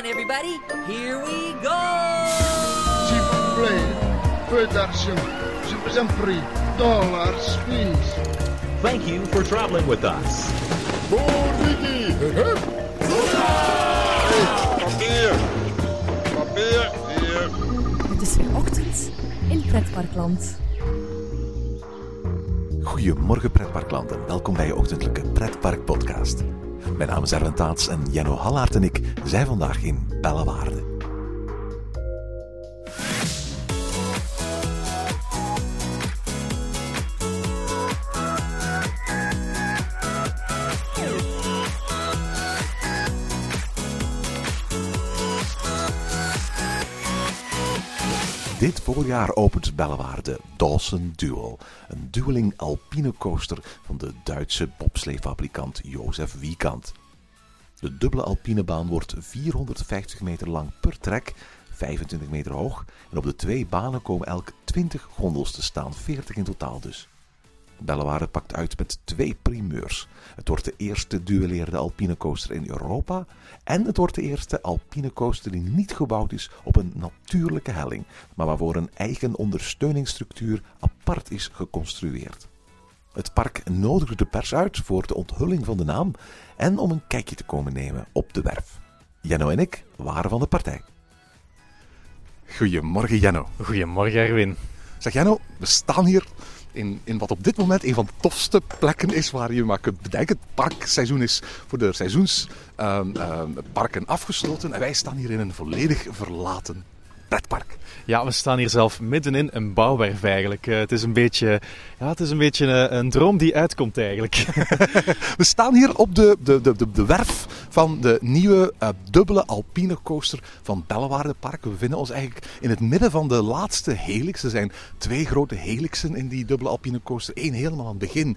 on, everybody. Here we go! S'il vous plaît, peu d'argent. Je vous en prie. Dollars, please. Thank you for traveling with us. Papier! Papier! Hier! Het is weer ochtend in Pretparkland. Goedemorgen pretparkland en welkom bij je ochtendelijke pretpark podcast. Mijn naam is Erwin Taats en Jenno Hallaert en ik zijn vandaag in Bellewaarde. Voorjaar opent Bellewaarde Dawson Duel, een dueling alpine coaster van de Duitse bobsleefabrikant Jozef Wiekant. De dubbele alpinebaan wordt 450 meter lang per trek, 25 meter hoog en op de twee banen komen elk 20 gondels te staan, 40 in totaal dus. Bellewaarde pakt uit met twee primeurs. Het wordt de eerste duelleerde alpine coaster in Europa en het wordt de eerste alpine coaster die niet gebouwd is op een natuurlijke helling, maar waarvoor een eigen ondersteuningsstructuur apart is geconstrueerd. Het park nodigde de pers uit voor de onthulling van de naam en om een kijkje te komen nemen op de werf. Jenno en ik waren van de partij. Goedemorgen Jenno. Goedemorgen Erwin. Zeg Jenno, we staan hier in, in wat op dit moment een van de tofste plekken is waar je maar kunt bedenken. Het parkseizoen is voor de seizoensparken afgesloten en wij staan hier in een volledig verlaten pretpark. Ja, we staan hier zelf middenin een bouwwerf eigenlijk. Eh, het is een beetje, ja, het is een, beetje een, een droom die uitkomt eigenlijk. We staan hier op de, de, de, de, de werf van de nieuwe eh, dubbele alpine coaster van Bellewaarde Park. We bevinden ons eigenlijk in het midden van de laatste helix. Er zijn twee grote helixen in die dubbele alpine coaster. Eén helemaal aan het begin.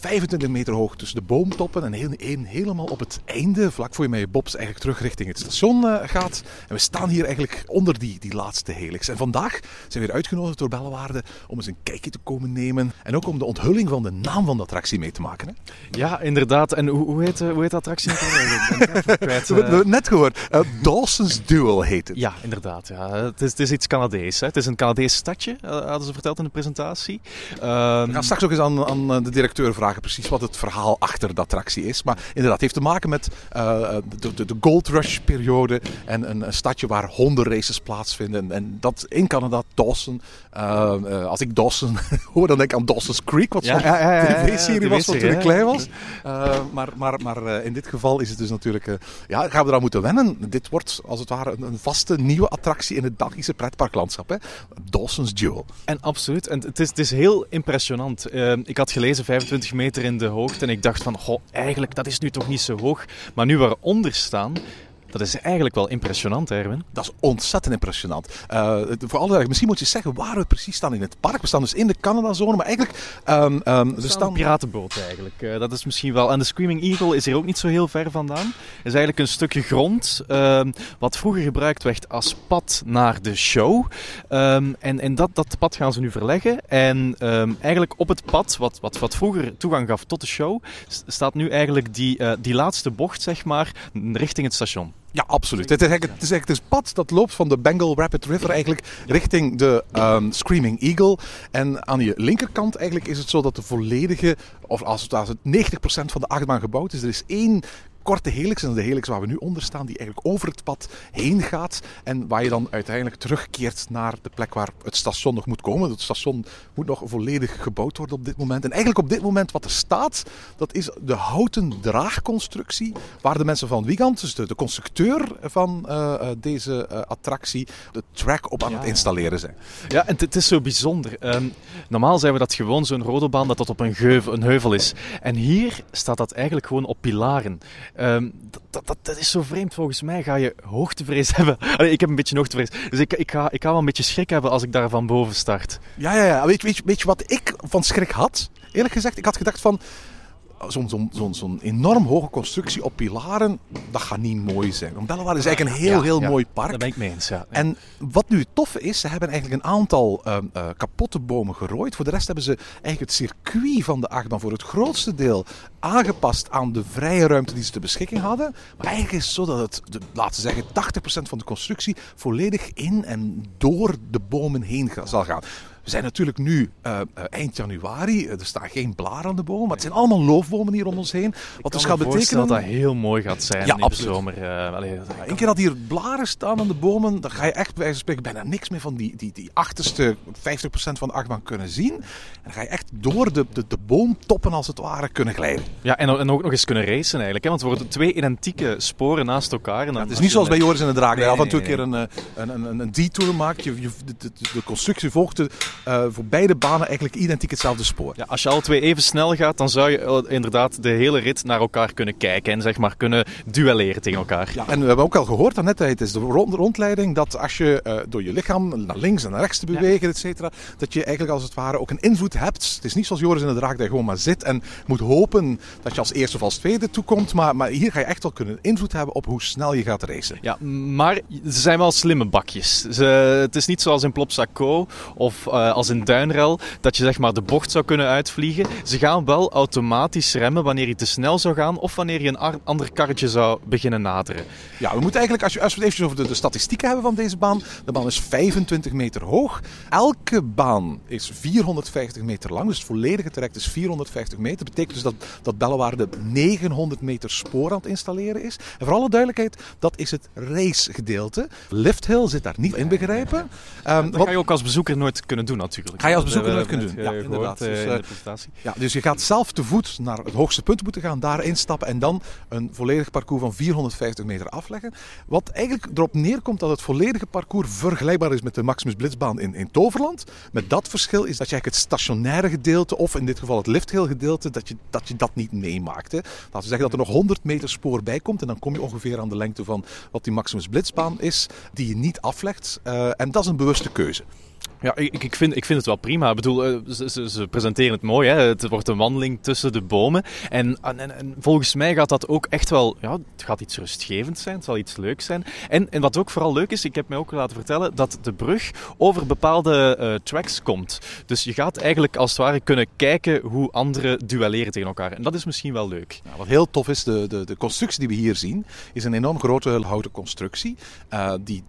25 meter hoog tussen de boomtoppen en heel- helemaal op het einde, vlak voor je met je bobs eigenlijk terug richting het station eh, gaat. En we staan hier eigenlijk onder die, die laatste helix. En vandaag zijn we weer uitgenodigd door Bellewaarde om eens een kijkje te komen nemen. En ook om de onthulling van de naam van de attractie mee te maken. Hè. ja, inderdaad. En hoe, hoe, heet, eh, hoe heet de attractie? Ik kwijt, We hebben eh. net gehoord. Eh, Dawson's Duel heet het. Ja, inderdaad. Ja. Het, is, het is iets Canadees. Hè. Het is een Canadees stadje, hadden ze verteld in de presentatie. Ehm, We gaan straks ook eens aan, aan de directeur vragen precies wat het verhaal achter de attractie is. Maar inderdaad, het heeft te maken met eh, de, de, de Gold Rush periode en een, een stadje waar hondenraces plaatsvinden. En, en dat in Canada, Dawson. Eh, eh, als ik Dawson hoor, dan denk ik aan Dawson's Creek, wat Ja, zo'n ja, tv-serie was toen ik klein was. Eh, maar maar, maar eh, in dit geval is het dus natuurlijk... eh, ja, gaan we eraan moeten wennen. Dit wordt als het ware een, een vaste nieuwe attractie in het Belgische pretparklandschap. Hè? Dawson's Duel. En absoluut. En het is, het is heel impressionant. Eh, ik had gelezen 25 meter in de hoogte en ik dacht van, goh, eigenlijk, dat is nu toch niet zo hoog. Maar nu we eronder staan, dat is eigenlijk wel impressionant, Erwin. Dat is ontzettend impressionant. Eh, voor alle misschien moet je zeggen waar we precies staan in het park. We staan dus in de Canada-zone, maar eigenlijk... ehm, ehm, we staan een piratenboot eigenlijk. Eh, dat is misschien wel. En de Screaming Eagle is hier ook niet zo heel ver vandaan. Het is eigenlijk een stukje grond ehm, wat vroeger gebruikt werd als pad naar de show. En en dat, dat pad gaan ze nu verleggen. En eigenlijk op het pad, wat, wat, wat vroeger toegang gaf tot de show, staat nu eigenlijk die, eh, die laatste bocht, zeg maar, richting het station. Ja, absoluut. Het is, het is pad dat loopt van de Bengal Rapid River eigenlijk richting de ehm, Screaming Eagle. En aan je linkerkant eigenlijk is het zo dat de volledige, of als het, als het 90% van de achtbaan gebouwd is, er is één korte helix, en dat de helix waar we nu onder staan, die eigenlijk over het pad heen gaat en waar je dan uiteindelijk terugkeert naar de plek waar het station nog moet komen. Het station moet nog volledig gebouwd worden op dit moment. En eigenlijk op dit moment wat er staat, dat is de houten draagconstructie waar de mensen van Wiegand, dus de, de constructeur van eh, eh, deze eh, attractie, de track op aan Ja, het installeren zijn. Ja, en het- is zo bijzonder. Ehm, normaal zijn we dat gewoon zo'n rodelbaan dat tot op een, geuvel, een heuvel is. En hier staat dat eigenlijk gewoon op pilaren. Ehm, dat, dat, dat, is zo vreemd. Volgens mij ga je hoogtevrees hebben. Ik heb een beetje hoogtevrees. Dus ik, ik, ga, ik ga wel een beetje schrik hebben als ik daar van boven start. Ja, ja, ja. Weet, weet, weet je wat ik van schrik had? Eerlijk gezegd, ik had gedacht van... zo'n enorm hoge constructie op pilaren, dat gaat niet mooi zijn. Want is eigenlijk een heel, Ja, heel ja, mooi park. Daar ben ik mee eens, ja. En wat nu het toffe is, ze hebben eigenlijk een aantal ehm, eh, kapotte bomen gerooid. Voor de rest hebben ze eigenlijk het circuit van de achtbaan voor het grootste deel aangepast aan de vrije ruimte die ze ter beschikking hadden. Maar eigenlijk is het zo dat het, de, laten we zeggen, 80% van de constructie volledig in en door de bomen heen zal gaan. We zijn natuurlijk nu eh, eh, eind januari. Er staan geen blaren aan de bomen, maar het zijn allemaal loofbomen hier om ons heen. Wat dus gaat betekenen... dat dat heel mooi gaat zijn Ja, in de zomer. eh, allee, dat- Eén keer dat hier blaren staan aan de bomen, dan ga je echt bij wijze van spreken bijna niks meer van die, die, die achterste 50% van de achtbaan kunnen zien. En dan ga je echt door de, de, de boomtoppen als het ware kunnen glijden. Ja, en, en ook nog eens kunnen racen eigenlijk. Hè? Want het worden twee identieke sporen naast elkaar. En Het is niet zoals bij Joris en de Draak, Nee, af en toe een keer een, eh, een, een, een detour maakt. Je, je, de, de, de constructie volgt de, eh, voor beide banen eigenlijk identiek hetzelfde spoor. Ja, als je alle twee even snel gaat, dan zou je eh, inderdaad de hele rit naar elkaar kunnen kijken. En zeg maar kunnen duelleren tegen elkaar. Ja, en we hebben ook al gehoord daarnet, is de rond, rondleiding, dat als je eh, door je lichaam naar links en naar rechts te bewegen, et cetera, dat je eigenlijk als het ware ook een invloed hebt. Het is niet zoals Joris in de Draak, dat je gewoon maar zit en moet hopen dat je als eerste of als tweede toekomt. Maar, maar hier ga je echt wel kunnen invloed hebben op hoe snel je gaat racen. Ja, maar ze zijn wel slimme bakjes. Ze, het is niet zoals in Plopsaco of eh, als in Duinrel dat je zeg maar de bocht zou kunnen uitvliegen. Ze gaan wel automatisch remmen wanneer je te snel zou gaan of wanneer je een ander karretje zou beginnen naderen. Ja, we moeten eigenlijk, als, je, als we het eventjes over de, de statistieken hebben van deze baan. De baan is 25 meter hoog. Elke baan is 450 meter lang. Dus het volledige traject is 450 meter. Dat betekent dus dat, dat Bellewaarde 900 meter spoor aan het installeren is. En voor alle duidelijkheid, dat is het racegedeelte. Lifthill zit daar niet in begrepen. Ehm, Dat wat- ga je ook als bezoeker nooit kunnen doen natuurlijk. Ga je als bezoeker nooit kunnen doen. eh, Ja, inderdaad. eh, Dus, in eh, de presentatie. Ja, dus je gaat zelf te voet naar het hoogste punt moeten gaan, daar instappen en dan een volledig parcours van 450 meter afleggen. Wat eigenlijk erop neerkomt dat het volledige parcours vergelijkbaar is met de Maximus Blitzbaan in, in Toverland. Met dat verschil is dat je eigenlijk het stationaire gedeelte, of in dit geval het lifthill gedeelte, dat je dat, je dat niet meemaakt. Hè. Laten we zeggen dat er nog 100 meter spoor bij komt en dan kom je ongeveer aan de lengte van wat die Maximus Blitzbaan is, die je niet aflegt. Eh, en dat is een bewuste keuze. Ja, ik, ik, vind, ik vind het wel prima. Ik bedoel, eh, ze, ze, presenteren het mooi. Hè? Het wordt een wandeling tussen de bomen. En, en, en volgens mij gaat dat ook echt wel... Ja, het gaat iets rustgevend zijn. Het zal iets leuks zijn. En, en wat ook vooral leuk is, ik heb mij ook laten vertellen dat de brug over bepaalde eh, tracks komt. Dus je gaat eigenlijk als het ware kunnen kijken hoe anderen duelleren tegen elkaar. En dat is misschien wel leuk. Wat heel tof is, de, de, de constructie die we hier zien, is een enorm grote houten constructie. eh, die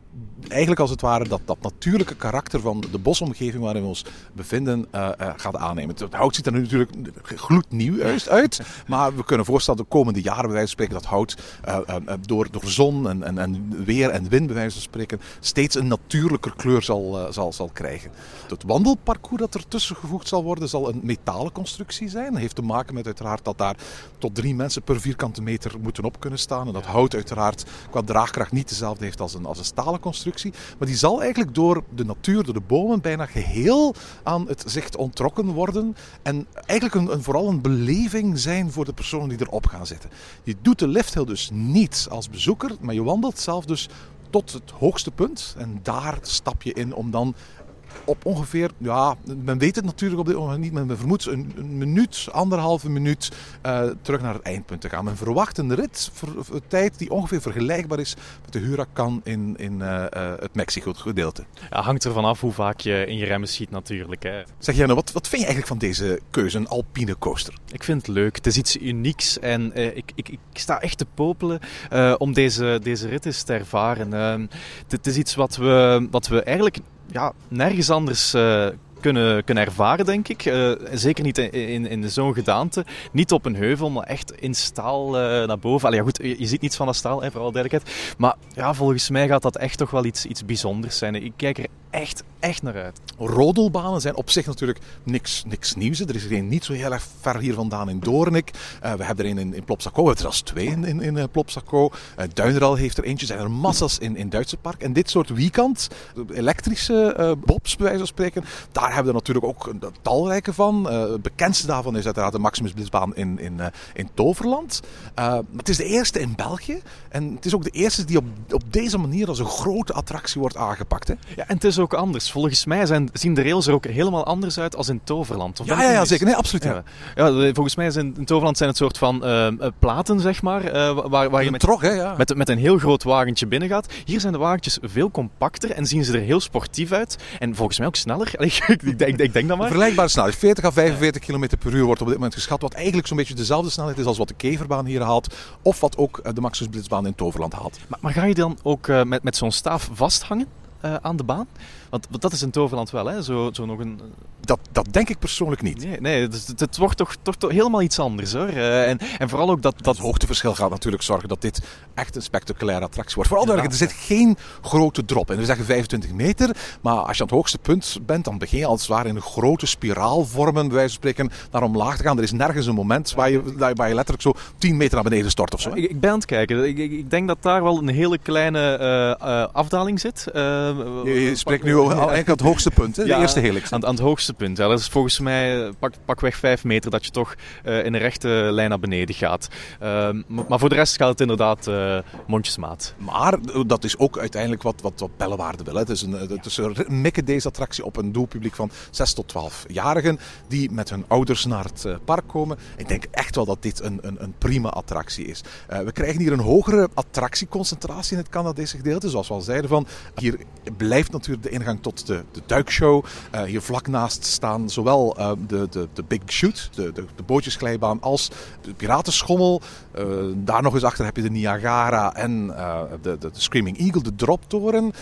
eigenlijk als het ware dat, dat natuurlijke karakter van de bosomgeving waarin we ons bevinden eh, eh, gaat aannemen. Het hout ziet er nu natuurlijk gloednieuw uit, uit, maar we kunnen voorstellen de komende jaren bij wijze van spreken dat hout eh, door, door zon en, en, en weer en wind bij wijze van spreken steeds een natuurlijker kleur zal, zal, zal krijgen. Het wandelparcours dat ertussen gevoegd zal worden zal een metalen constructie zijn. Dat heeft te maken met uiteraard dat daar tot drie mensen per vierkante meter moeten op kunnen staan. En dat hout uiteraard qua draagkracht niet dezelfde heeft als een, als een stalen constructie. Maar die zal eigenlijk door de natuur, door de bomen, bijna geheel aan het zicht ontrokken worden. En eigenlijk een, een, vooral een beleving zijn voor de personen die erop gaan zitten. Je doet de lifthill dus niet als bezoeker, maar je wandelt zelf dus tot het hoogste punt. En daar stap je in om dan op ongeveer, ja, men weet het natuurlijk op dit moment niet, maar men vermoedt een, een minuut, anderhalve minuut uh, terug naar het eindpunt te gaan. Men verwacht een rit, voor, voor een tijd die ongeveer vergelijkbaar is met de Huracan in, in uh, uh, het Mexico-gedeelte. Ja, hangt ervan af hoe vaak je in je remmen schiet natuurlijk. Hè. Zeg jij nou, wat, wat vind je eigenlijk van deze keuze, een alpine coaster? Ik vind het leuk. Het is iets unieks en uh, ik, ik, ik sta echt te popelen uh, om deze, deze rit eens te ervaren. Uh, het is iets wat we, wat we eigenlijk ja, nergens anders uh, kunnen, kunnen ervaren, denk ik. Uh, zeker niet in, in, zo'n gedaante. Niet op een heuvel, maar echt in staal uh, naar boven. Allee, ja, goed, je, je ziet niets van dat staal, hè, voor alle duidelijkheid. Maar ja, volgens mij gaat dat echt toch wel iets, iets bijzonders zijn. Ik kijk er echt, echt naar uit. Rodelbanen zijn op zich natuurlijk niks, niks nieuws. Er is er een niet zo heel erg ver hier vandaan in Doornik. Uh, we hebben er een in, in Plopsaco. We hebben er zelfs twee in, in, in uh, Plopsaco. Uh, Duinral heeft er eentje. Zijn er massa's in, in Duitse park. En dit soort weekend, elektrische uh, bobs bij wijze van spreken, daar hebben we natuurlijk ook een, talrijke van. Het bekendste daarvan is uiteraard de Maximus Blitzbaan in, in, in Toverland. Het is de eerste in België. En het is ook de eerste die op, op deze manier als een grote attractie wordt aangepakt. Hè? Ja, en het is ook anders. Volgens mij zijn, zien de rails er ook helemaal anders uit als in Toverland. Of Ja, ja, ja, zeker. Nee, absoluut. Ja. Ja, ja, volgens mij zijn in Toverland zijn het soort van eh, eh, platen, zeg maar, eh, waar, waar je met, trog, hè? Ja. met, met een heel groot wagentje binnen gaat. Hier zijn de wagentjes veel compacter en zien ze er heel sportief uit. En volgens mij ook sneller. Ik, ik, ik denk dat maar. Vergelijkbare snelheid. 40 à 45 km per uur wordt op dit moment geschat. Wat eigenlijk zo'n beetje dezelfde snelheid is als wat de Keverbaan hier haalt. Of wat ook eh, de Maximus Blitzbaan in Toverland haalt. Maar, maar ga je dan ook eh, met, met zo'n staaf vasthangen eh, aan de baan? Want, want dat is in Toverland wel, hè? Zo, zo nog een... Dat, dat denk ik persoonlijk niet. Nee, nee het, het- het wordt toch, toch, toch helemaal iets anders, hoor. Eh, en, en vooral ook dat... Dat dat hoogteverschil gaat natuurlijk zorgen dat dit echt een spectaculaire attractie wordt. Vooral duidelijk, er zit geen grote drop. En we zeggen 25 meter, maar als je aan het hoogste punt bent, dan begin je als het ware in een grote spiraalvormen, bij wijze van spreken, naar omlaag te gaan. Er is nergens een moment waar je, waar je letterlijk zo 10 meter naar beneden stort of zo. Ik, ik ben aan het kijken. Ik, ik, ik denk dat daar wel een hele kleine eh, eh, afdaling zit. Eh, Je, je spreekt nu al eigenlijk aan het hoogste punt, hè? de eerste helix. Aan, aan het hoogste punt. Ja. Dat is volgens mij eh, pak, pakweg 5 meter dat je toch eh, in een rechte lijn naar beneden gaat. Ehm, maar, voor de rest gaat het inderdaad eh, mondjesmaat. Maar dat is ook uiteindelijk wat, wat, wat Bellewaarde wil. Hè. Het is een, het is een mikken deze attractie op een doelpubliek van 6 tot 12-jarigen die met hun ouders naar het park komen. Ik denk echt wel dat dit een, een, een prima attractie is. We krijgen hier een hogere attractieconcentratie in het Canadese gedeelte. Zoals we al zeiden van, hier blijft natuurlijk de ingang tot de, de duikshow. Eh, hier vlak naast staan zowel eh, de, de, de Big Shoot, de, de, de bootjesglijbaan, als de Piratenschommel. Eh, daar nog eens achter heb je de Niagara en de, de, Screaming Eagle, de droptoren.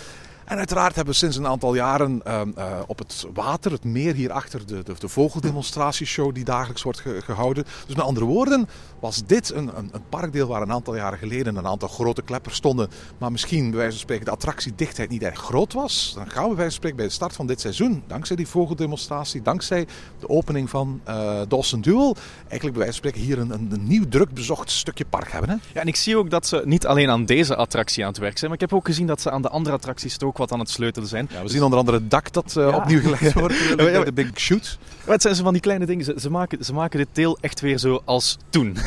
En uiteraard hebben we sinds een aantal jaren ehm, eh, op het water, het meer hierachter, de, de, de vogeldemonstratieshow die dagelijks wordt ge- gehouden. Dus met andere woorden, was dit een, een, een parkdeel waar een aantal jaren geleden een aantal grote kleppers stonden. Maar misschien, bij wijze van spreken, de attractiedichtheid niet erg groot was. Dan gaan we bij wijze van spreken bij de start van dit seizoen, dankzij die vogeldemonstratie, dankzij de opening van eh Dawson Duel, eigenlijk bij wijze van spreken hier een, een, een nieuw druk bezocht stukje park hebben. Hè? Ja, en ik zie ook dat ze niet alleen aan deze attractie aan het werk zijn, maar ik heb ook gezien dat ze aan de andere attracties ook wat aan het sleutelen zijn. Ja, we zien onder andere het dak dat eh, opnieuw gelegd wordt bij de Big Shoot. Het zijn zo van die kleine dingen. Ze, ze, maken, ze maken dit deel echt weer zo als toen.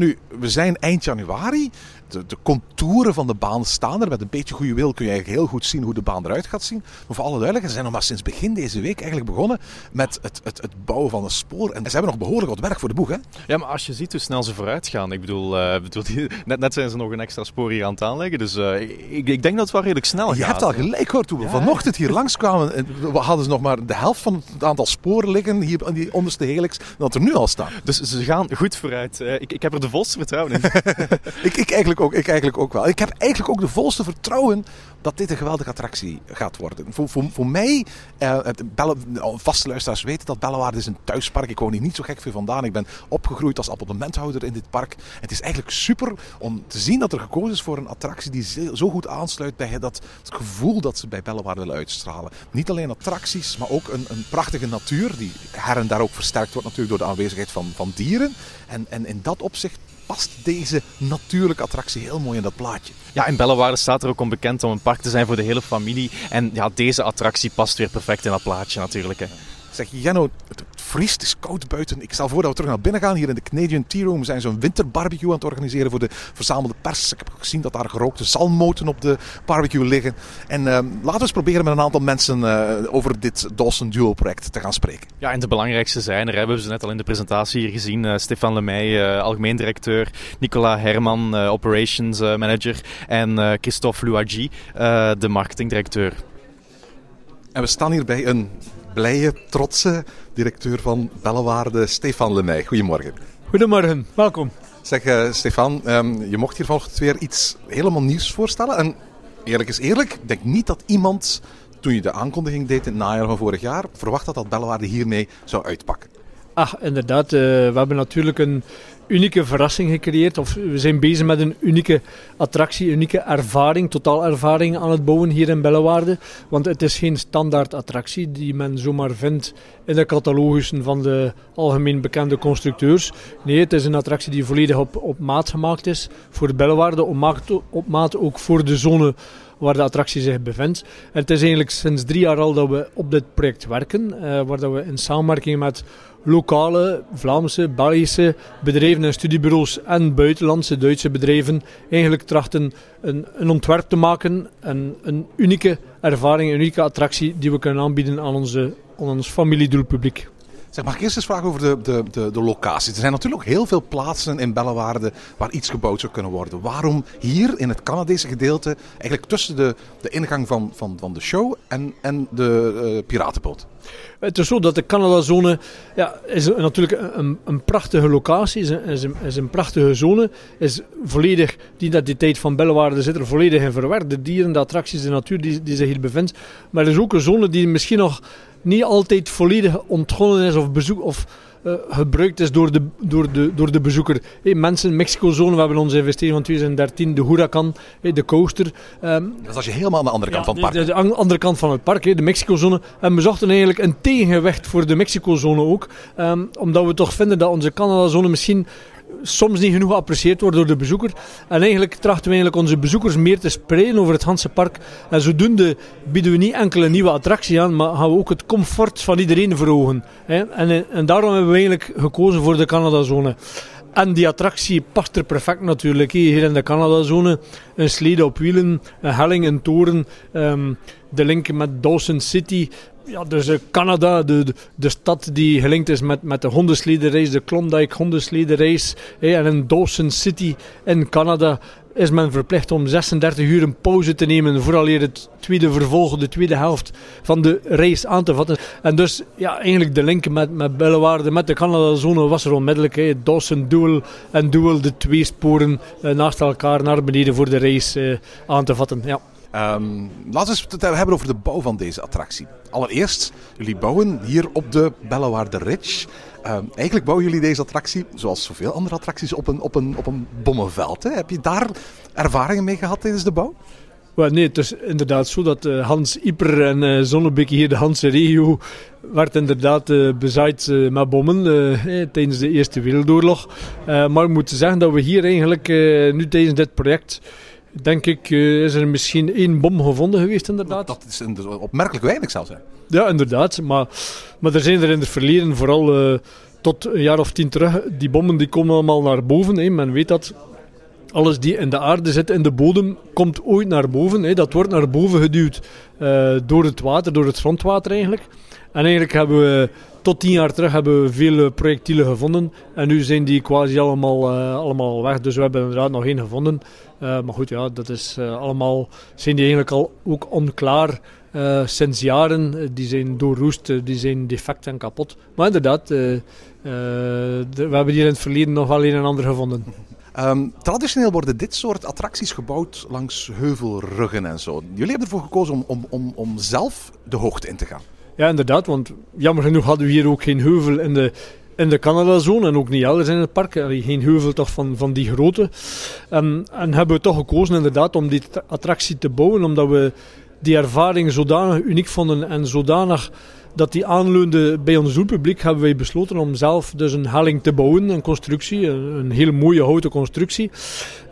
Nu, we zijn eind januari. De, de contouren van de baan staan er. Met een beetje goede wil kun je eigenlijk heel goed zien hoe de baan eruit gaat zien. Maar voor alle duidelijkheid, ze zijn nog maar sinds begin deze week eigenlijk begonnen met het, het, het bouwen van een spoor. En ze hebben nog behoorlijk wat werk voor de boeg. Hè? Ja, maar als je ziet hoe snel ze vooruit gaan. Ik bedoel, eh, bedoel die- net, net zijn ze nog een extra spoor hier aan het aanleggen. Dus eh, ik, ik denk dat het wel redelijk snel Je gaat. hebt al gelijk hoor, toen we vanochtend hier langskwamen. en We hadden ze nog maar de helft van het aantal sporen liggen hier aan die onderste helix. Dat er nu al staan. Dus ze gaan goed vooruit. Eh, ik, ik heb er de volste vertrouwen in. Ik, ik, eigenlijk ook, ik eigenlijk ook wel. Ik heb eigenlijk ook de volste vertrouwen dat dit een geweldige attractie gaat worden. Voor, voor, voor mij, eh, Belle, vaste luisteraars weten dat Bellewaarde is een thuispark. Ik woon hier niet zo gek veel vandaan. Ik ben opgegroeid als abonnementhouder in dit park. Het is eigenlijk super om te zien dat er gekozen is voor een attractie die zo- zo goed aansluit bij dat het gevoel dat ze bij Bellewaarde willen uitstralen. Niet alleen attracties, maar ook een, een prachtige natuur die her en daar ook versterkt wordt natuurlijk door de aanwezigheid van, van dieren. En, en in dat opzicht past deze natuurlijke attractie heel mooi in dat plaatje. Ja, in Bellewaarde staat er ook onbekend om een park te zijn voor de hele familie. En ja, deze attractie past weer perfect in dat plaatje natuurlijk. Hè. Zeg, Jenno, het het vriest, het is koud buiten. Ik stel voor dat we terug naar binnen gaan. Hier in de Canadian Tea Room zijn ze een winterbarbecue aan het organiseren voor de verzamelde pers. Ik heb gezien dat daar gerookte zalmmoten op de barbecue liggen. En ehm, laten we eens proberen met een aantal mensen eh, over dit Dawson Duel project te gaan spreken. Ja, en de belangrijkste zijn er. hè. We hebben ze net al in de presentatie hier gezien. Eh, Stefan Lemay, eh, algemeen directeur. Nicola Herman, operations manager. En Christophe Louagie, de marketingdirecteur. En we staan hier bij een blije, trotse directeur van Bellewaarde, Stefan Lemay. Goedemorgen. Goedemorgen, welkom. Zeg, eh, Stefan, ehm, je mocht hier vanochtend weer iets helemaal nieuws voorstellen. En eerlijk is eerlijk, ik denk niet dat iemand, toen je de aankondiging deed in het najaar van vorig jaar, verwacht had dat Bellewaarde hiermee zou uitpakken. Ah, inderdaad, eh, we hebben natuurlijk een unieke verrassing gecreëerd. Of we zijn bezig met een unieke attractie, unieke ervaring, totaalervaring aan het bouwen hier in Bellewaarde. Want het is geen standaard attractie die men zomaar vindt in de catalogussen van de algemeen bekende constructeurs. Nee, het is een attractie die volledig op, op maat gemaakt is voor de Bellewaarde, op maat, op maat ook voor de zone waar de attractie zich bevindt. En het is eigenlijk sinds drie jaar al dat we op dit project werken, eh, waar dat we in samenwerking met lokale, Vlaamse, Belgische bedrijven en studiebureaus en buitenlandse Duitse bedrijven eigenlijk trachten een, een ontwerp te maken en een unieke ervaring, een unieke attractie die we kunnen aanbieden aan, onze, aan ons familiedoelpubliek. Zeg, mag ik eerst eens vragen over de, de, de, de locaties? Er zijn natuurlijk ook heel veel plaatsen in Bellewaarde waar iets gebouwd zou kunnen worden. Waarom hier in het Canadese gedeelte, eigenlijk tussen de, de ingang van, van, van de show en, en de uh, piratenboot? Het is zo dat de Canadazone ja, is natuurlijk een, een prachtige locatie, is een, is, een, prachtige zone. Is volledig, die identiteit van Bellewaarde zit er volledig in verwerkt. De dieren, de attracties, de natuur die, die zich hier bevindt. Maar het is ook een zone die misschien nog niet altijd volledig ontgonnen is of, bezoek, of uh, gebruikt is door de, door de, door de bezoeker. Hey, mensen, Mexico-zone, we hebben onze investering van 2013, de Huracan, hey, de coaster. Um, dat is als je helemaal aan de andere kant ja, van het park. De, de, de, andere kant van het park, hey, de Mexico-zone. En we zochten eigenlijk een tegengewicht voor de Mexico-zone ook. Um, omdat we toch vinden dat onze Canada-zone misschien soms niet genoeg geapprecieerd wordt door de bezoeker. En eigenlijk trachten we eigenlijk onze bezoekers meer te spreiden over het Hanse park. En zodoende bieden we niet enkel een nieuwe attractie aan, maar gaan we ook het comfort van iedereen verhogen. En, en daarom hebben we eigenlijk gekozen voor de Canada-zone. En die attractie past er perfect natuurlijk. Hier in de Canada-zone. Een slede op wielen, een helling, een toren. Um, de link met Dawson City. Ja, dus uh, Canada, de, de, stad die gelinkt is met, met de hondenslederrace, de Klondike hondenslederrace. Hey, en in Dawson City in Canada is men verplicht om 36 uur een pauze te nemen vooraleer het tweede vervolg, de tweede helft van de race aan te vatten. En dus ja, eigenlijk de link met, met Bellewaarde, met de Canada-zone was er onmiddellijk. Hè. Dawson Duel en Duel, de twee sporen uh, naast elkaar naar beneden voor de race uh, aan te vatten. Ja. Um, laten we het hebben over de bouw van deze attractie. Allereerst, jullie bouwen hier op de Bellewaarde Ridge. Um, eigenlijk bouwen jullie deze attractie, zoals zoveel andere attracties, op een, op een, op een bommenveld. Hè? Heb je daar ervaringen mee gehad tijdens de bouw? Well, nee, het is inderdaad zo dat uh, Hans Ieper en uh, hier, de Hanse regio, werd inderdaad uh, bezaaid met bommen tijdens de Eerste Wereldoorlog. maar ik moet zeggen dat we hier eigenlijk nu tijdens dit project denk ik, is er misschien één bom gevonden geweest, inderdaad. Dat is opmerkelijk weinig zelfs, hè? Ja, inderdaad. Maar, maar er zijn er in het verleden, vooral uh, tot een jaar of tien terug, die bommen die komen allemaal naar boven. Hè. Men weet dat alles die in de aarde zit, in de bodem, komt ooit naar boven. Hè. Dat wordt naar boven geduwd uh, door het water, door het grondwater eigenlijk. En eigenlijk hebben we tot tien jaar terug hebben we veel projectielen gevonden. En nu zijn die quasi allemaal, uh, allemaal weg. Dus we hebben inderdaad nog één gevonden. Maar goed, ja, dat is allemaal, zijn die eigenlijk al ook onklaar uh, sinds jaren. Die zijn doorroest, die zijn defect en kapot. Maar inderdaad, de, we hebben hier in het verleden nog wel een en ander gevonden. Um, traditioneel worden dit soort attracties gebouwd langs heuvelruggen en zo. Jullie hebben ervoor gekozen om, om, om, om zelf de hoogte in te gaan. Ja, inderdaad, want jammer genoeg hadden we hier ook geen heuvel in de, in de Canada-zone en ook niet elders in het park. Geen heuvel toch van, van die grootte. En, en hebben we toch gekozen inderdaad om die attractie te bouwen, omdat we die ervaring zodanig uniek vonden en zodanig dat die aanleunde bij ons doelpubliek, hebben wij besloten om zelf dus een helling te bouwen, een constructie, een, een hele mooie houten constructie.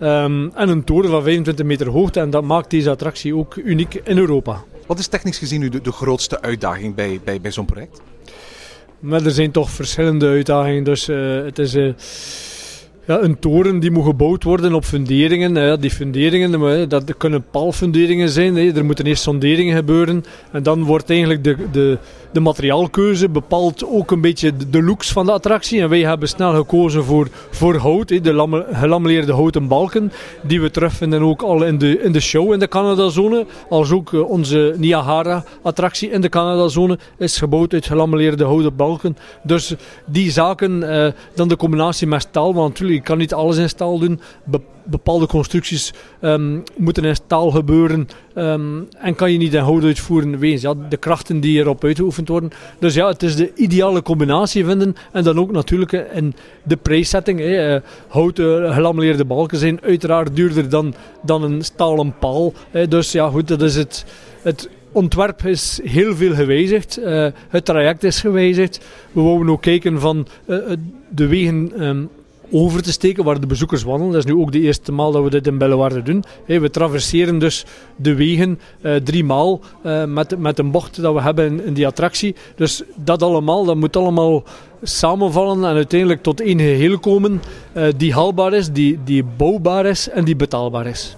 Um, en een toren van 25 meter hoogte en dat maakt deze attractie ook uniek in Europa. Wat is technisch gezien nu de, de grootste uitdaging bij, bij, bij zo'n project? Maar er zijn toch verschillende uitdagingen. Dus uh, het is uh, ja, een toren die moet gebouwd worden op funderingen. Die funderingen, dat kunnen paalfunderingen zijn. Er moeten eerst sonderingen gebeuren. En dan wordt eigenlijk de, de, de materiaalkeuze bepaalt ook een beetje de looks van de attractie. En wij hebben snel gekozen voor, voor hout, de gelamelleerde houten balken. Die we terugvinden ook al in de, in de show in de Canada-zone. Als ook onze Niagara-attractie in de Canada-zone is gebouwd uit gelamelleerde houten balken. Dus die zaken, dan de combinatie met staal. Want natuurlijk, je kan niet alles in staal doen bepaalde constructies um, moeten in staal gebeuren um, en kan je niet in hout uitvoeren wegens ja, de krachten die erop uitgeoefend worden. Dus ja, het is de ideale combinatie vinden en dan ook natuurlijk in de prijssetting. Hè, uh, houten gelamelleerde balken zijn uiteraard duurder dan, dan een stalen paal. Hè, dus ja, goed, dat is het, het ontwerp is heel veel gewijzigd. Uh, het traject is gewijzigd. We wouden ook kijken van de wegen um, over te steken waar de bezoekers wandelen. Dat is nu ook de eerste maal dat we dit in Bellewaarde doen. We traverseren dus de wegen uh, drie maal uh, met, met een bocht dat we hebben in, die attractie. Dus dat allemaal, dat moet allemaal samenvallen en uiteindelijk tot één geheel komen uh, die haalbaar is, die, die bouwbaar is en die betaalbaar is.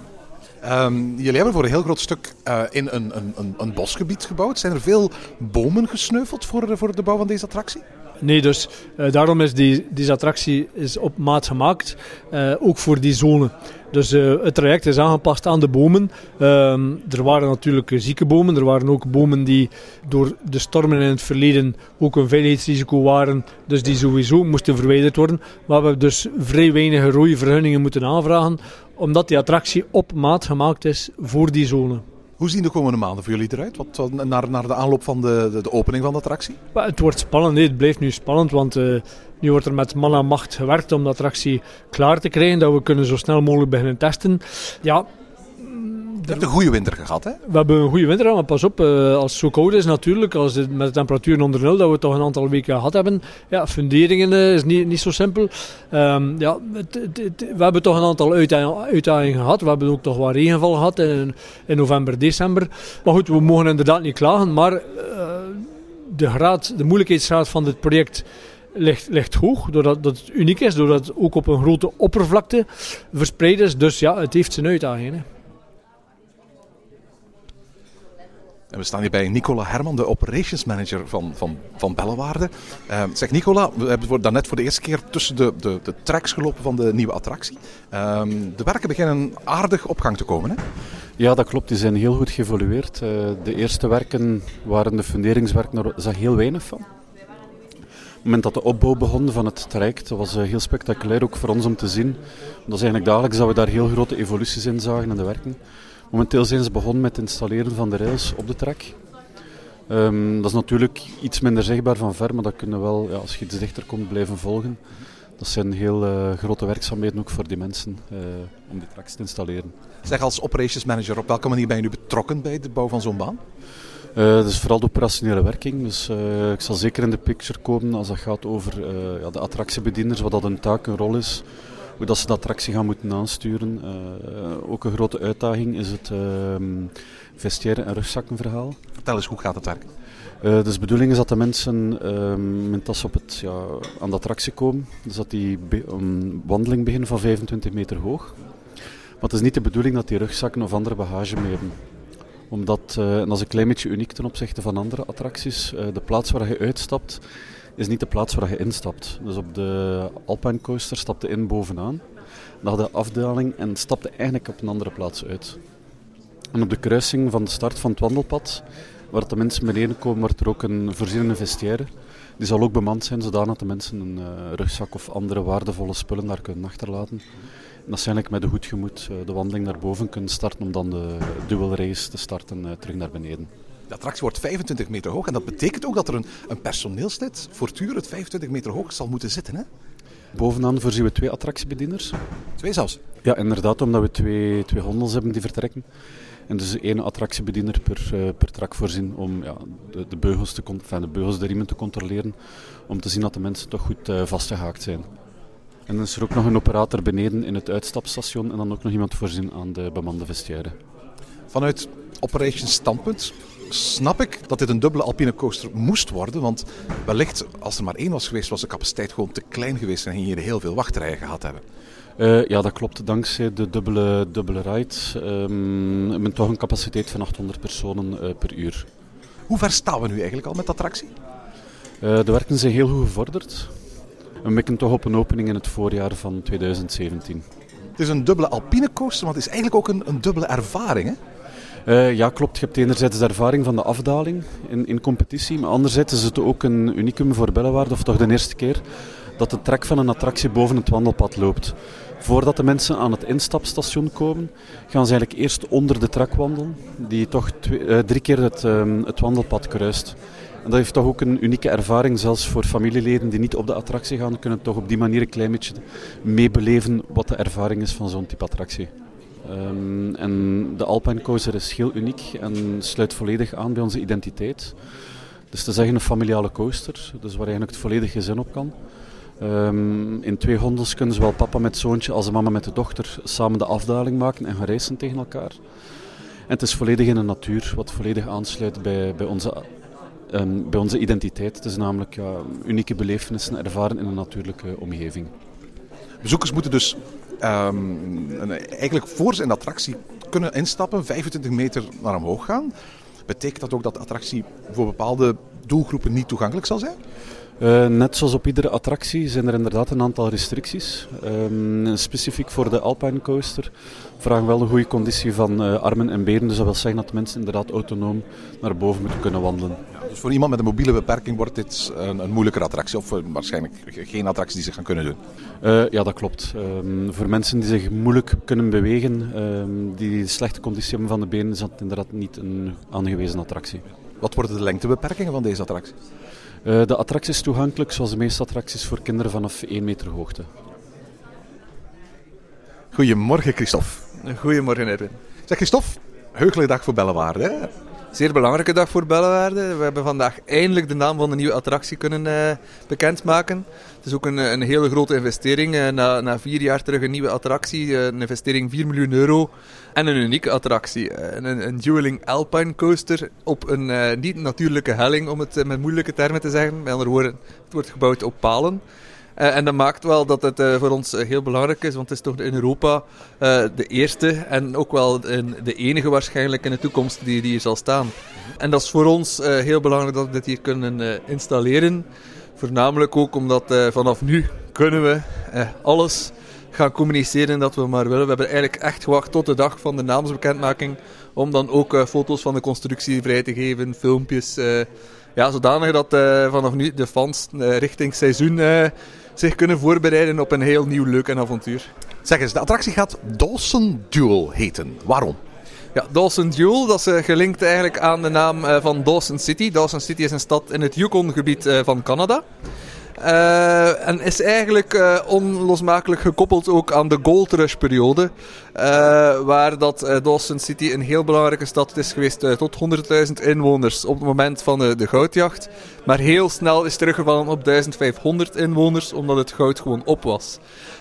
Um, jullie hebben voor een heel groot stuk in een, een, een, bosgebied gebouwd. Zijn er veel bomen gesneuveld voor, voor de bouw van deze attractie? Nee, dus uh, daarom is die, deze attractie is op maat gemaakt, uh, ook voor die zone. Dus uh, het traject is aangepast aan de bomen. Ehm, er waren natuurlijk zieke bomen, er waren ook bomen die door de stormen in het verleden ook een veiligheidsrisico waren, dus die sowieso moesten verwijderd worden. Maar we hebben dus vrij weinig rode vergunningen moeten aanvragen, omdat die attractie op maat gemaakt is voor die zone. Hoe zien de komende maanden voor jullie eruit? Wat, naar, naar de aanloop van de, de, opening van de attractie? Het wordt spannend. Nee, het blijft nu spannend, want uh, nu wordt er met man en macht gewerkt om de attractie klaar te krijgen. Dat we kunnen zo snel mogelijk beginnen testen. Ja, je hebt een goede winter gehad, hè? We hebben een goede winter gehad, maar pas op, uh, als het zo koud is natuurlijk, als het met de temperaturen onder nul, dat we toch een aantal weken gehad hebben. Ja, funderingen uh, is niet, niet zo simpel. Um, ja, het, het, het, we hebben toch een aantal uitdagingen gehad. We hebben ook toch wat regenval gehad in, in november, december. Maar goed, we mogen inderdaad niet klagen, maar uh, de, graad, de moeilijkheidsgraad van dit project ligt, ligt hoog, doordat dat het uniek is, doordat het ook op een grote oppervlakte verspreid is. Dus ja, het heeft zijn uitdagingen. Hè. En we staan hier bij Nicola Herman, de operations manager van, van, van Bellewaarde. Uh, zeg Nicola, we hebben daarnet voor de eerste keer tussen de, de, de tracks gelopen van de nieuwe attractie. Uh, de werken beginnen aardig op gang te komen. Hè? Ja, dat klopt. Die zijn heel goed geëvolueerd. Uh, de eerste werken waren de funderingswerken, daar zag heel weinig van. Op het moment dat de opbouw begon van het traject, dat was heel spectaculair ook voor ons om te zien. Dat is eigenlijk dagelijks dat we daar heel grote evoluties in zagen in de werking. Momenteel zijn ze begonnen met het installeren van de rails op de track. Um, dat is natuurlijk iets minder zichtbaar van ver, maar dat kunnen we wel, ja, als je iets dichter komt, blijven volgen. Dat zijn heel uh, grote werkzaamheden ook voor die mensen uh, om die tracks te installeren. Zeg als operations manager, op welke manier ben je nu betrokken bij de bouw van zo'n baan? Uh, dat is vooral de operationele werking. Dus ik zal zeker in de picture komen als dat gaat over ja, de attractiebedieners, wat dat een taak, een rol is hoe dat ze de attractie gaan moeten aansturen. Uh, ook een grote uitdaging is het uh, vestiaire en rugzakkenverhaal. Vertel eens, hoe gaat het werken? Uh, dus de bedoeling is dat de mensen, uh, als ze op het, ja, aan de attractie komen, dus dat die een wandeling beginnen van 25 meter hoog. Maar het is niet de bedoeling dat die rugzakken of andere bagage mee hebben omdat, uh, en dat is een klein beetje uniek ten opzichte van andere attracties, de plaats waar je uitstapt is niet de plaats waar je instapt. Dus op de Alpine Coaster stapte in bovenaan, naar de afdaling en stapte eigenlijk op een andere plaats uit. En op de kruising van de start van het wandelpad, waar de mensen beneden komen, wordt er ook een voorziene vestiaire. Die zal ook bemand zijn, zodat de mensen een uh, rugzak of andere waardevolle spullen daar kunnen achterlaten. En dat ze met een goed gemoed uh, de wandeling naar boven kunnen starten om dan de dual race te starten uh, terug naar beneden. De attractie wordt 25 meter hoog en dat betekent ook dat er een, een personeelslid voortdurend 25 meter hoog zal moeten zitten. Hè? Bovenaan voorzien we twee attractiebedieners. Twee zelfs? Ja, inderdaad, omdat we twee, twee hondels hebben die vertrekken. En dus één attractiebediener per, uh, per trak voorzien om ja, de, de, beugels te, enfin, de beugels, de riemen te controleren. Om te zien dat de mensen toch goed uh, vastgehaakt zijn. En dan is er ook nog een operator beneden in het uitstapstation en dan ook nog iemand voorzien aan de bemande vestiaire. Vanuit operations standpunt snap ik dat dit een dubbele alpine coaster moest worden. Want wellicht, als er maar één was geweest, was de capaciteit gewoon te klein geweest en ging je heel veel wachtrijen gehad hebben. Uh, ja, dat klopt. Dankzij de dubbele, dubbele ride um, hebben we toch een capaciteit van 800 personen uh, per uur. Hoe ver staan we nu eigenlijk al met de attractie? Uh, de werken zijn heel goed gevorderd. We mikken toch op een opening in het voorjaar van 2017. Het is een dubbele alpine coaster, maar het is eigenlijk ook een, een dubbele ervaring. Hè? Uh, ja, klopt. Je hebt enerzijds de ervaring van de afdaling in, in competitie, maar anderzijds is het ook een unicum voor Bellewaarde, of toch de eerste keer, dat de trek van een attractie boven het wandelpad loopt. Voordat de mensen aan het instapstation komen, gaan ze eigenlijk eerst onder de trek wandelen, die toch uh, drie keer het, um, het wandelpad kruist. En dat heeft toch ook een unieke ervaring, zelfs voor familieleden die niet op de attractie gaan, kunnen toch op die manier een klein beetje meebeleven wat de ervaring is van zo'n type attractie. Um, en de Alpine is heel uniek en sluit volledig aan bij onze identiteit. Dus te zeggen een familiale coaster, dus waar eigenlijk het volledige gezin op kan. Ehm, in twee gondels kunnen zowel papa met zoontje als mama met de dochter samen de afdaling maken en gaan racen tegen elkaar. En het is volledig in de natuur, wat volledig aansluit bij, bij, onze, ehm, bij onze identiteit. Het is namelijk ja, unieke belevenissen ervaren in een natuurlijke omgeving. Bezoekers moeten dus ehm, eigenlijk voor ze in de attractie kunnen instappen, 25 meter naar omhoog gaan. Betekent dat ook dat de attractie voor bepaalde doelgroepen niet toegankelijk zal zijn? Eh, net zoals op iedere attractie zijn er inderdaad een aantal restricties. Ehm, specifiek voor de Alpine Coaster vragen we wel een goede conditie van eh, armen en benen. Dus dat wil zeggen dat mensen inderdaad autonoom naar boven moeten kunnen wandelen. Dus voor iemand met een mobiele beperking wordt dit een, een moeilijke attractie of eh, waarschijnlijk geen attractie die ze gaan kunnen doen. Ja, dat klopt. Ehm, voor mensen die zich moeilijk kunnen bewegen, ehm, die slechte conditie hebben van de benen, is dat inderdaad niet een aangewezen attractie. Wat worden de lengtebeperkingen van deze attractie? Eh, de attractie is toegankelijk, zoals de meeste attracties, voor kinderen vanaf 1 meter hoogte. Goedemorgen Christophe. Goedemorgen Erwin. Zeg Christophe, heugelijke dag voor Bellewaarde. Hè? Zeer belangrijke dag voor Bellewaarde. We hebben vandaag eindelijk de naam van de nieuwe attractie kunnen eh, bekendmaken. Het is ook een, een hele grote investering. Eh, na, na vier jaar terug een nieuwe attractie. Eh, een investering 4 miljoen euro. En een unieke attractie. Een, een Dueling Alpine Coaster op een eh, niet-natuurlijke helling, om het met moeilijke termen te zeggen. Met andere woorden, het wordt gebouwd op palen. Eh, en dat maakt wel dat het eh, voor ons eh, heel belangrijk is, want het is toch in Europa de eerste en ook wel de enige waarschijnlijk in de toekomst die, die hier zal staan. En dat is voor ons heel belangrijk dat we dit hier kunnen installeren. Voornamelijk ook omdat vanaf nu kunnen we alles gaan communiceren dat we maar willen. We hebben eigenlijk echt gewacht tot de dag van de naamsbekendmaking om dan ook foto's van de constructie vrij te geven, filmpjes. ja, zodanig dat vanaf nu de fans richting seizoen zich kunnen voorbereiden op een heel nieuw leuk en avontuur. Zeg eens, de attractie gaat Dawson Duel heten. Waarom? Ja, Dawson Duel, dat is eh, gelinkt eigenlijk aan de naam eh, van Dawson City. Dawson City is een stad in het Yukon-gebied eh, van Canada. Eh, en is eigenlijk eh, onlosmakelijk gekoppeld ook aan de Gold Rush-periode. eh, waar dat Dawson City een heel belangrijke stad is geweest. tot 100.000 inwoners op het moment van de goudjacht. Maar heel snel is teruggevallen op 1500 inwoners, omdat het goud gewoon op was.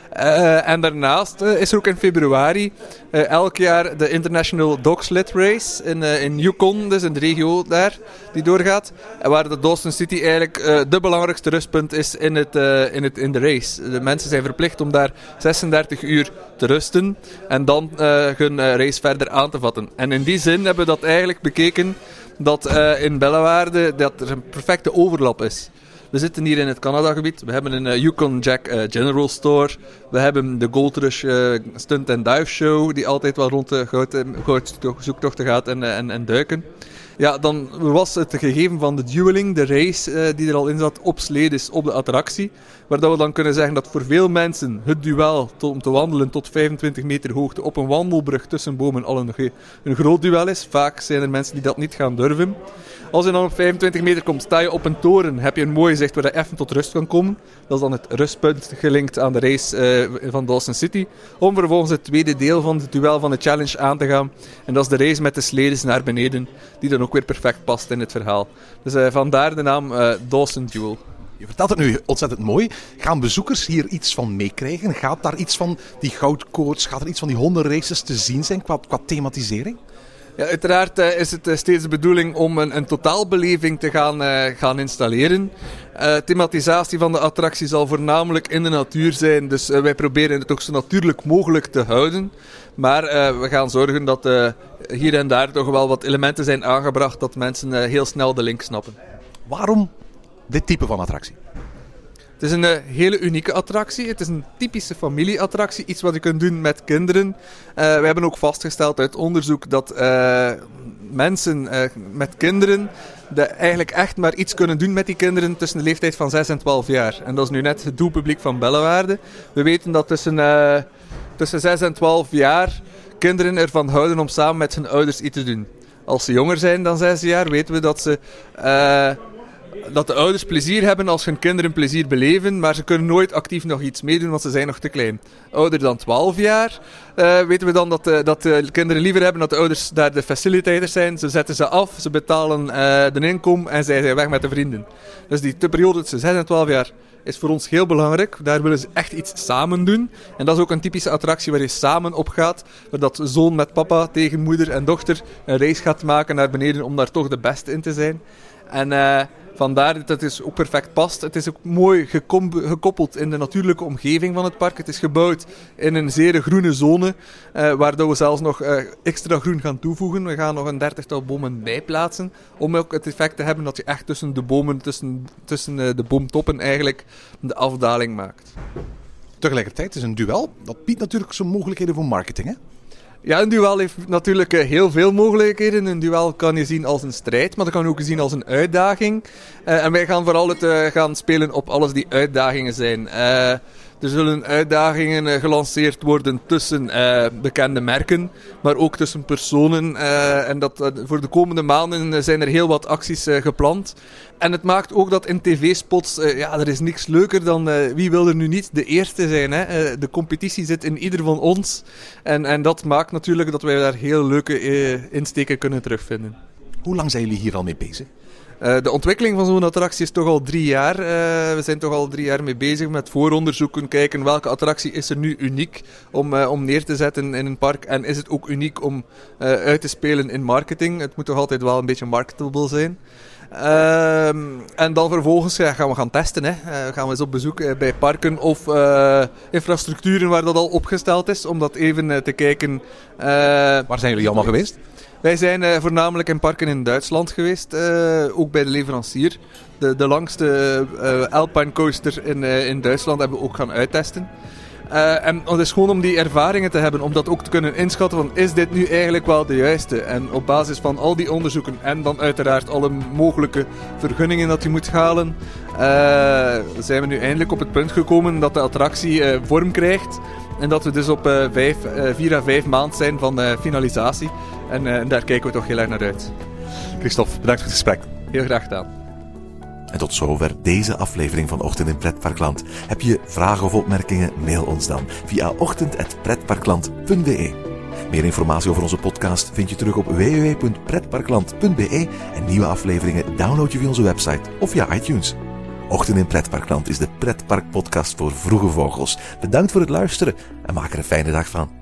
Eh, en daarnaast eh, is er ook in februari eh, elk jaar de International Dog Sled Race in, in Yukon, dus in de regio daar, die doorgaat. Waar de Dawson City eigenlijk de belangrijkste rustpunt is in, het, in, het, in de race. De mensen zijn verplicht om daar 36 uur te rusten en dan hun race verder aan te vatten. En in die zin hebben we dat eigenlijk bekeken dat in Bellewaarde dat er een perfecte overlap is. We zitten hier in het Canada-gebied. We hebben een eh, Yukon Jack eh, General Store. We hebben de Gold Rush eh, Stunt and Dive Show, die altijd wel rond de goud- goudzoektochten gaat en, en, en duiken. Ja, dan was het gegeven van de dueling, de race die er al in zat, op sledes op de attractie. Waar dat we dan kunnen zeggen dat voor veel mensen het duel tot, om te wandelen tot 25 meter hoogte op een wandelbrug tussen bomen al een, een groot duel is. Vaak zijn er mensen die dat niet gaan durven. Als je dan op 25 meter komt, sta je op een toren, heb je een mooi zicht waar je even tot rust kan komen. Dat is dan het rustpunt gelinkt aan de race eh, van Dawson City. Om vervolgens het tweede deel van het duel van de challenge aan te gaan. En dat is de race met de sledes naar beneden, die dan ook weer perfect past in het verhaal. Dus eh, vandaar de naam eh, Dawson Duel. Je vertelt het nu ontzettend mooi. Gaan bezoekers hier iets van meekrijgen? Gaat daar iets van die goudkoorts, gaat er iets van die hondenraces te zien zijn qua, qua thematisering? Ja, uiteraard eh, is het eh, steeds de bedoeling om een, een totaalbeleving te gaan, eh, gaan installeren. Thematisatie van de attractie zal voornamelijk in de natuur zijn, dus wij proberen het ook zo natuurlijk mogelijk te houden. Maar we gaan zorgen dat hier en daar toch wel wat elementen zijn aangebracht dat mensen heel snel de link snappen. Waarom dit type van attractie? Het is een eh, hele unieke attractie. Het is een typische familieattractie. Iets wat je kunt doen met kinderen. Eh, we hebben ook vastgesteld uit onderzoek dat eh, mensen met kinderen de eigenlijk echt maar iets kunnen doen met die kinderen tussen de leeftijd van 6 en 12 jaar. En dat is nu net het doelpubliek van Bellewaarde. We weten dat tussen, tussen 6 en 12 jaar kinderen ervan houden om samen met hun ouders iets te doen. Als ze jonger zijn dan 6 jaar, weten we dat ze... eh, dat de ouders plezier hebben als hun kinderen plezier beleven, maar ze kunnen nooit actief nog iets meedoen, want ze zijn nog te klein. Ouder dan 12 jaar uh, weten we dan dat, uh, dat de kinderen liever hebben dat de ouders daar de facilitators zijn. Ze zetten ze af, ze betalen uh, de inkom en zij zijn weg met de vrienden. Dus die periode tussen 6 en 12 jaar is voor ons heel belangrijk. Daar willen ze echt iets samen doen. En dat is ook een typische attractie waar je samen op gaat. Waar dat zoon met papa tegen moeder en dochter een reis gaat maken naar beneden om daar toch de beste in te zijn. En vandaar dat het ook perfect past. Het is ook mooi gekoppeld in de natuurlijke omgeving van het park. Het is gebouwd in een zeer groene zone, waardoor we zelfs nog uh, extra groen gaan toevoegen. We gaan nog een dertigtal bomen bijplaatsen, om ook het effect te hebben dat je echt tussen de bomen, tussen, tussen de boomtoppen eigenlijk, de afdaling maakt. Tegelijkertijd is een duel, dat biedt natuurlijk zo'n mogelijkheden voor marketing, hè? Ja, een duel heeft natuurlijk eh, heel veel mogelijkheden. Een duel kan je zien als een strijd, maar dat kan je ook zien als een uitdaging. Uh, en wij gaan vooral het uh, gaan spelen op alles die uitdagingen zijn. Er zullen uitdagingen uh, gelanceerd worden tussen uh, bekende merken, maar ook tussen personen. Uh, en dat, voor de komende maanden zijn er heel wat acties gepland. En het maakt ook dat in tv-spots, ja, er is niks leuker dan wie wil er nu niet de eerste zijn. Hè? de competitie zit in ieder van ons. En, en dat maakt natuurlijk dat wij daar heel leuke insteken kunnen terugvinden. Hoe lang zijn jullie hier al mee bezig? Uh, de ontwikkeling van zo'n attractie is toch al drie jaar. Uh, we zijn toch al drie jaar mee bezig met vooronderzoeken, kijken welke attractie is er nu uniek om, uh, om neer te zetten in een park. En is het ook uniek om uit te spelen in marketing. Het moet toch altijd wel een beetje marketable zijn. Ehm, en dan vervolgens ja, gaan we gaan testen. Hè. gaan we eens op bezoek bij parken of infrastructuren waar dat al opgesteld is. Om dat even te kijken. waar zijn jullie allemaal geweest? Wij zijn uh, voornamelijk in parken in Duitsland geweest, uh, ook bij de leverancier. De, de langste uh, Alpine coaster in, in Duitsland hebben we ook gaan uittesten. en het is gewoon om die ervaringen te hebben, om dat ook te kunnen inschatten van is dit nu eigenlijk wel de juiste? En op basis van al die onderzoeken en dan uiteraard alle mogelijke vergunningen dat je moet halen, zijn we nu eindelijk op het punt gekomen dat de attractie vorm krijgt. En dat we dus op vier à vijf maanden zijn van finalisatie. En, en, daar kijken we toch heel erg naar uit. Christophe, bedankt voor het gesprek. Heel graag gedaan. En tot zover deze aflevering van Ochtend in Pretparkland. Heb je vragen of opmerkingen? Mail ons dan via ochtend.pretparkland.be. Meer informatie over onze podcast vind je terug op www.pretparkland.be en nieuwe afleveringen download je via onze website of via iTunes. Ochtend in Pretparkland is de pretparkpodcast voor vroege vogels. Bedankt voor het luisteren en maak er een fijne dag van.